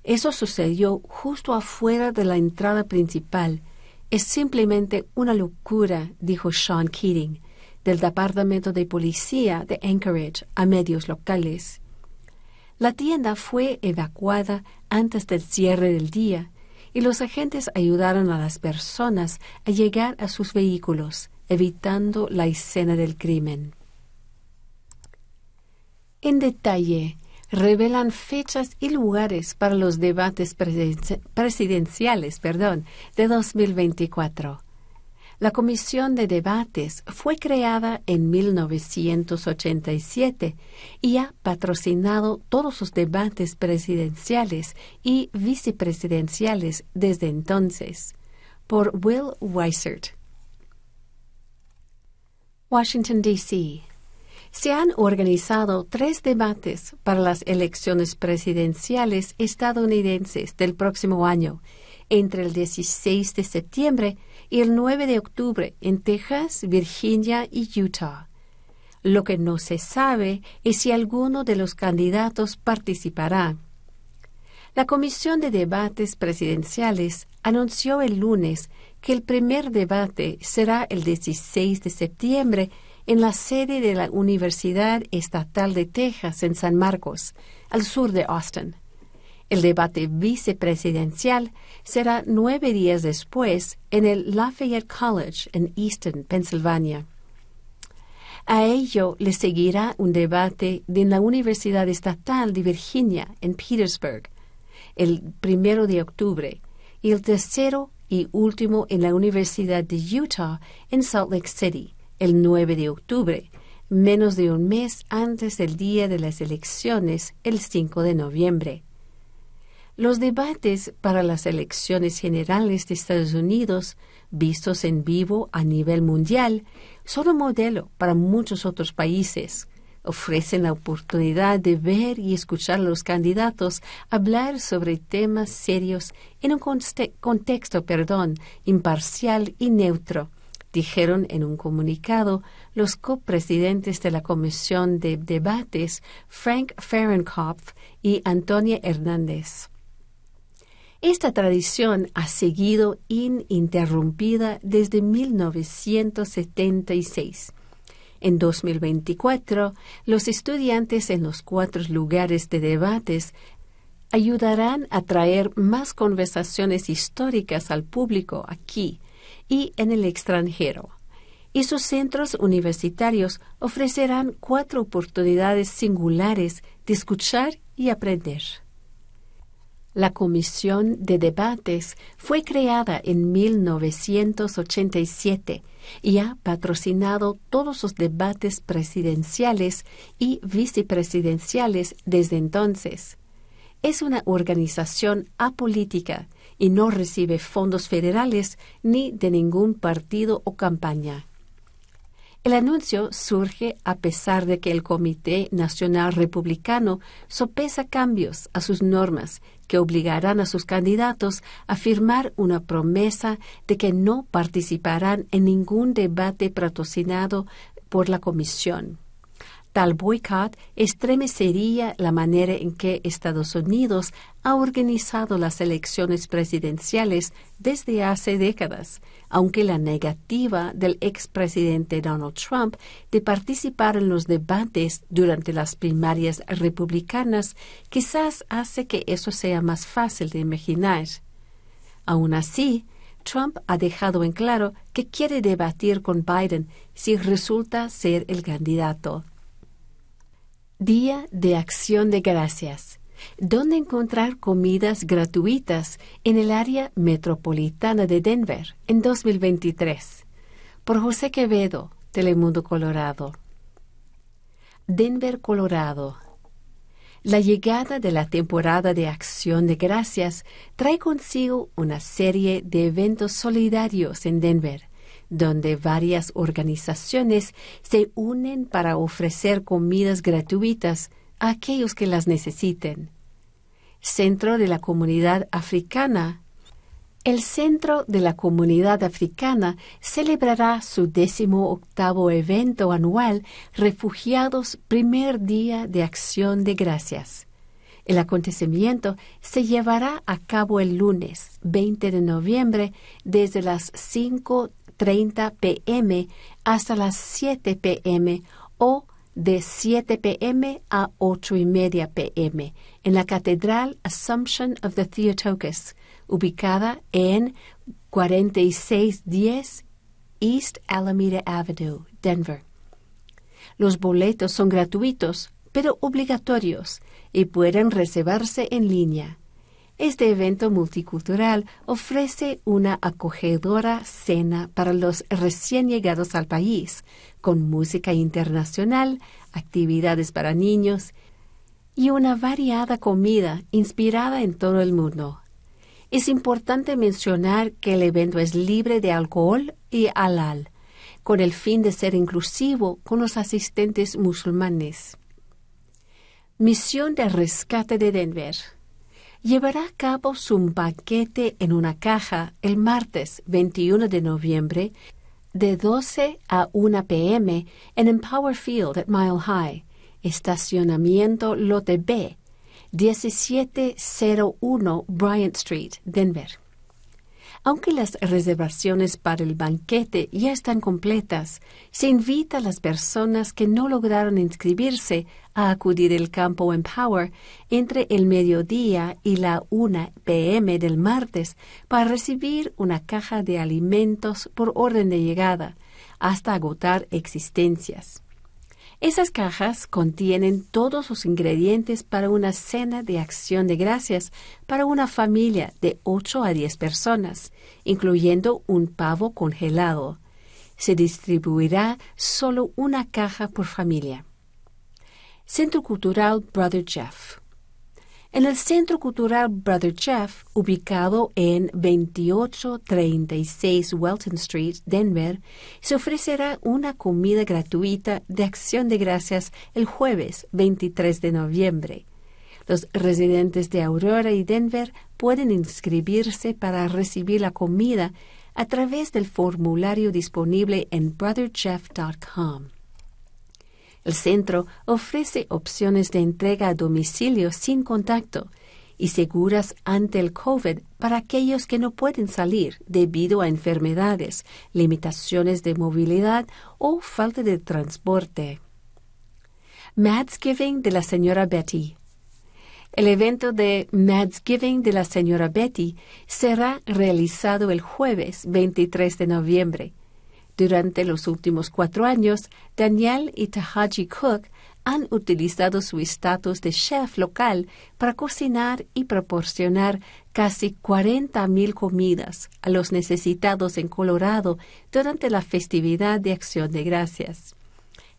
Eso sucedió justo afuera de la entrada principal. Es simplemente una locura, dijo Sean Keating, del Departamento de Policía de Anchorage, a medios locales. La tienda fue evacuada antes del cierre del día y los agentes ayudaron a las personas a llegar a sus vehículos, evitando la escena del crimen en detalle revelan fechas y lugares para los debates presidenciales perdón, de 2024. La Comisión de Debates fue creada en 1987 y ha patrocinado todos los debates presidenciales y vicepresidenciales desde entonces. Por Will Weisert. Washington, D.C se han organizado tres debates para las elecciones presidenciales estadounidenses del próximo año, entre el 16 de septiembre y el 9 de octubre en Texas, Virginia y Utah. Lo que no se sabe es si alguno de los candidatos participará. La Comisión de Debates Presidenciales anunció el lunes que el primer debate será el 16 de septiembre en la sede de la Universidad Estatal de Texas en San Marcos, al sur de Austin. El debate vicepresidencial será nueve días después en el Lafayette College en Easton, Pensilvania. A ello le seguirá un debate en la Universidad Estatal de Virginia en Petersburg el primero de octubre y el tercero y último en la Universidad de Utah en Salt Lake City el 9 de octubre, menos de un mes antes del día de las elecciones, el 5 de noviembre. Los debates para las elecciones generales de Estados Unidos, vistos en vivo a nivel mundial, son un modelo para muchos otros países. Ofrecen la oportunidad de ver y escuchar a los candidatos hablar sobre temas serios en un contexto, perdón, imparcial y neutro, dijeron en un comunicado los copresidentes de la Comisión de Debates, Frank Fahrenkopf y Antonia Hernández. Esta tradición ha seguido ininterrumpida desde 1976. En 2024, los estudiantes en los cuatro lugares de debates ayudarán a traer más conversaciones históricas al público aquí y en el extranjero. Y sus centros universitarios ofrecerán cuatro oportunidades singulares de escuchar y aprender. La Comisión de Debates fue creada en 1987 y ha patrocinado todos los debates presidenciales y vicepresidenciales desde entonces. Es una organización apolítica y no recibe fondos federales ni de ningún partido o campaña. El anuncio surge a pesar de que el Comité Nacional Republicano sopesa cambios a sus normas que obligarán a sus candidatos a firmar una promesa de que no participarán en ningún debate patrocinado por la Comisión. Tal boicot estremecería la manera en que Estados Unidos ha organizado las elecciones presidenciales desde hace décadas, aunque la negativa del expresidente Donald Trump de participar en los debates durante las primarias republicanas quizás hace que eso sea más fácil de imaginar. Aún así, Trump ha dejado en claro que quiere debatir con Biden si resulta ser el candidato. Día de Acción de Gracias. ¿Dónde encontrar comidas gratuitas en el área metropolitana de Denver en 2023? Por José Quevedo, Telemundo Colorado. Denver, Colorado. La llegada de la temporada de acción de gracias trae consigo una serie de eventos solidarios en Denver donde varias organizaciones se unen para ofrecer comidas gratuitas a aquellos que las necesiten. Centro de la Comunidad Africana. El Centro de la Comunidad Africana celebrará su décimo octavo evento anual Refugiados Primer Día de Acción de Gracias. El acontecimiento se llevará a cabo el lunes 20 de noviembre desde las 5 30 pm hasta las 7 pm o de 7 pm a 8 y media pm en la Catedral Assumption of the Theotokos, ubicada en 4610 East Alameda Avenue, Denver. Los boletos son gratuitos, pero obligatorios, y pueden reservarse en línea. Este evento multicultural ofrece una acogedora cena para los recién llegados al país, con música internacional, actividades para niños y una variada comida inspirada en todo el mundo. Es importante mencionar que el evento es libre de alcohol y halal, con el fin de ser inclusivo con los asistentes musulmanes. Misión de rescate de Denver llevará a cabo su banquete en una caja el martes 21 de noviembre de 12 a 1 p.m. en Empower Field at Mile High, estacionamiento Lote B, 1701 Bryant Street, Denver. Aunque las reservaciones para el banquete ya están completas, se invita a las personas que no lograron inscribirse a acudir al campo Empower entre el mediodía y la 1 p.m. del martes para recibir una caja de alimentos por orden de llegada hasta agotar existencias. Esas cajas contienen todos los ingredientes para una cena de acción de gracias para una familia de 8 a 10 personas, incluyendo un pavo congelado. se distribuirá solo una caja por familia. Centro Cultural Brother Jeff. En el Centro Cultural Brother Jeff, ubicado en 2836 Welton Street, Denver, se ofrecerá una comida gratuita de acción de gracias el jueves 23 de noviembre. Los residentes de Aurora y Denver pueden inscribirse para recibir la comida a través del formulario disponible en brotherjeff.com. El centro ofrece opciones de entrega a domicilio sin contacto y seguras ante el COVID para aquellos que no pueden salir debido a enfermedades, limitaciones de movilidad o falta de transporte. Madsgiving de la señora Betty. El evento de Madsgiving de la señora Betty será realizado el jueves 23 de noviembre durante los últimos cuatro años, Daniel y Tahaji Cook han utilizado su estatus de chef local para cocinar y proporcionar casi 40.000 comidas a los necesitados en Colorado durante la festividad de Acción de Gracias.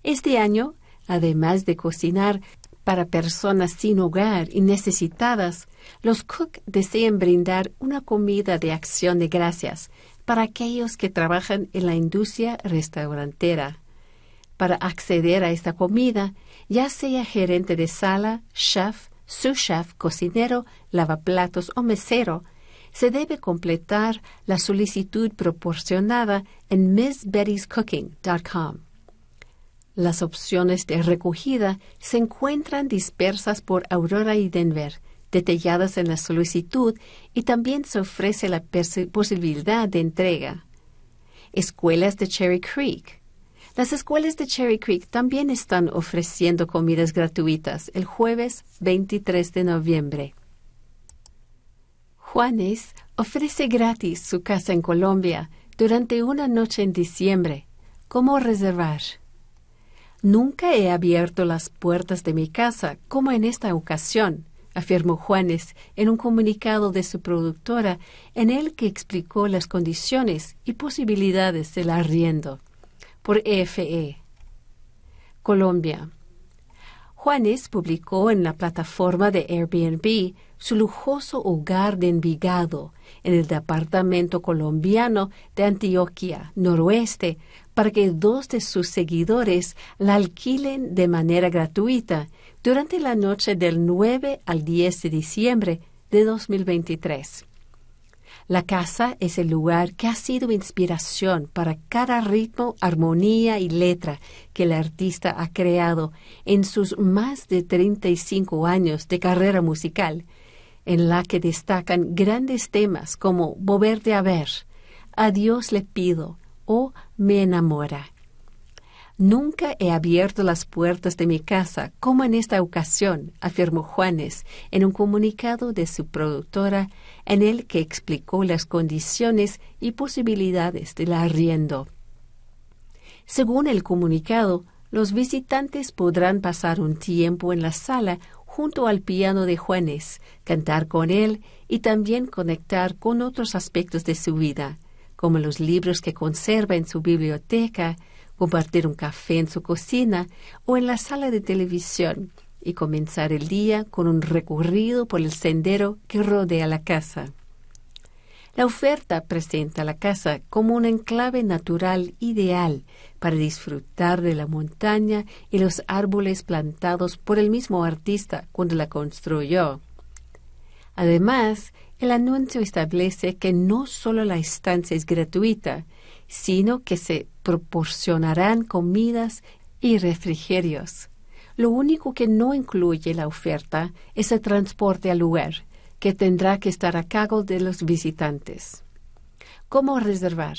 Este año, además de cocinar para personas sin hogar y necesitadas, los Cook desean brindar una comida de acción de gracias para aquellos que trabajan en la industria restaurantera. Para acceder a esta comida, ya sea gerente de sala, chef, sous chef, cocinero, lavaplatos o mesero, se debe completar la solicitud proporcionada en MissBetty'sCooking.com. Las opciones de recogida se encuentran dispersas por Aurora y Denver detalladas en la solicitud y también se ofrece la posibilidad de entrega. Escuelas de Cherry Creek. Las escuelas de Cherry Creek también están ofreciendo comidas gratuitas el jueves 23 de noviembre. Juanes ofrece gratis su casa en Colombia durante una noche en diciembre. ¿Cómo reservar? Nunca he abierto las puertas de mi casa como en esta ocasión afirmó Juanes en un comunicado de su productora en el que explicó las condiciones y posibilidades del arriendo. Por EFE. E. Colombia. Juanes publicó en la plataforma de Airbnb su lujoso hogar de Envigado, en el departamento colombiano de Antioquia, noroeste, para que dos de sus seguidores la alquilen de manera gratuita durante la noche del 9 al 10 de diciembre de 2023. La casa es el lugar que ha sido inspiración para cada ritmo, armonía y letra que el artista ha creado en sus más de 35 años de carrera musical, en la que destacan grandes temas como Moverte a ver, A Dios le pido o Me enamora. Nunca he abierto las puertas de mi casa como en esta ocasión, afirmó Juanes en un comunicado de su productora en el que explicó las condiciones y posibilidades del arriendo. Según el comunicado, los visitantes podrán pasar un tiempo en la sala junto al piano de Juanes, cantar con él y también conectar con otros aspectos de su vida, como los libros que conserva en su biblioteca, compartir un café en su cocina o en la sala de televisión y comenzar el día con un recorrido por el sendero que rodea la casa. La oferta presenta la casa como un enclave natural ideal para disfrutar de la montaña y los árboles plantados por el mismo artista cuando la construyó. Además, el anuncio establece que no solo la estancia es gratuita, sino que se proporcionarán comidas y refrigerios. Lo único que no incluye la oferta es el transporte al lugar, que tendrá que estar a cargo de los visitantes. ¿Cómo reservar?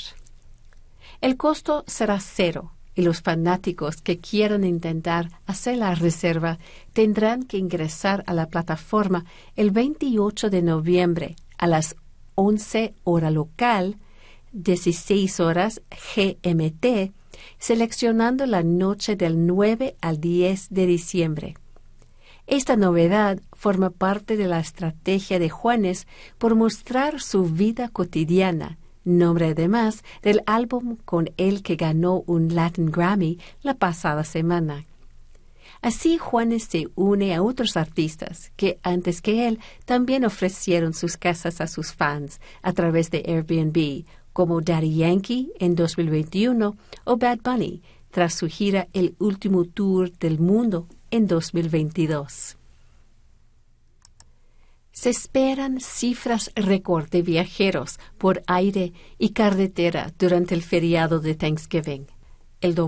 El costo será cero y los fanáticos que quieran intentar hacer la reserva tendrán que ingresar a la plataforma el 28 de noviembre a las 11 hora local 16 horas GMT, seleccionando la noche del 9 al 10 de diciembre. Esta novedad forma parte de la estrategia de Juanes por mostrar su vida cotidiana, nombre además del álbum con el que ganó un Latin Grammy la pasada semana. Así Juanes se une a otros artistas que antes que él también ofrecieron sus casas a sus fans a través de Airbnb, como Daddy Yankee en 2021 o Bad Bunny tras su gira El último tour del mundo en 2022. Se esperan cifras récord de viajeros por aire y carretera durante el feriado de Thanksgiving.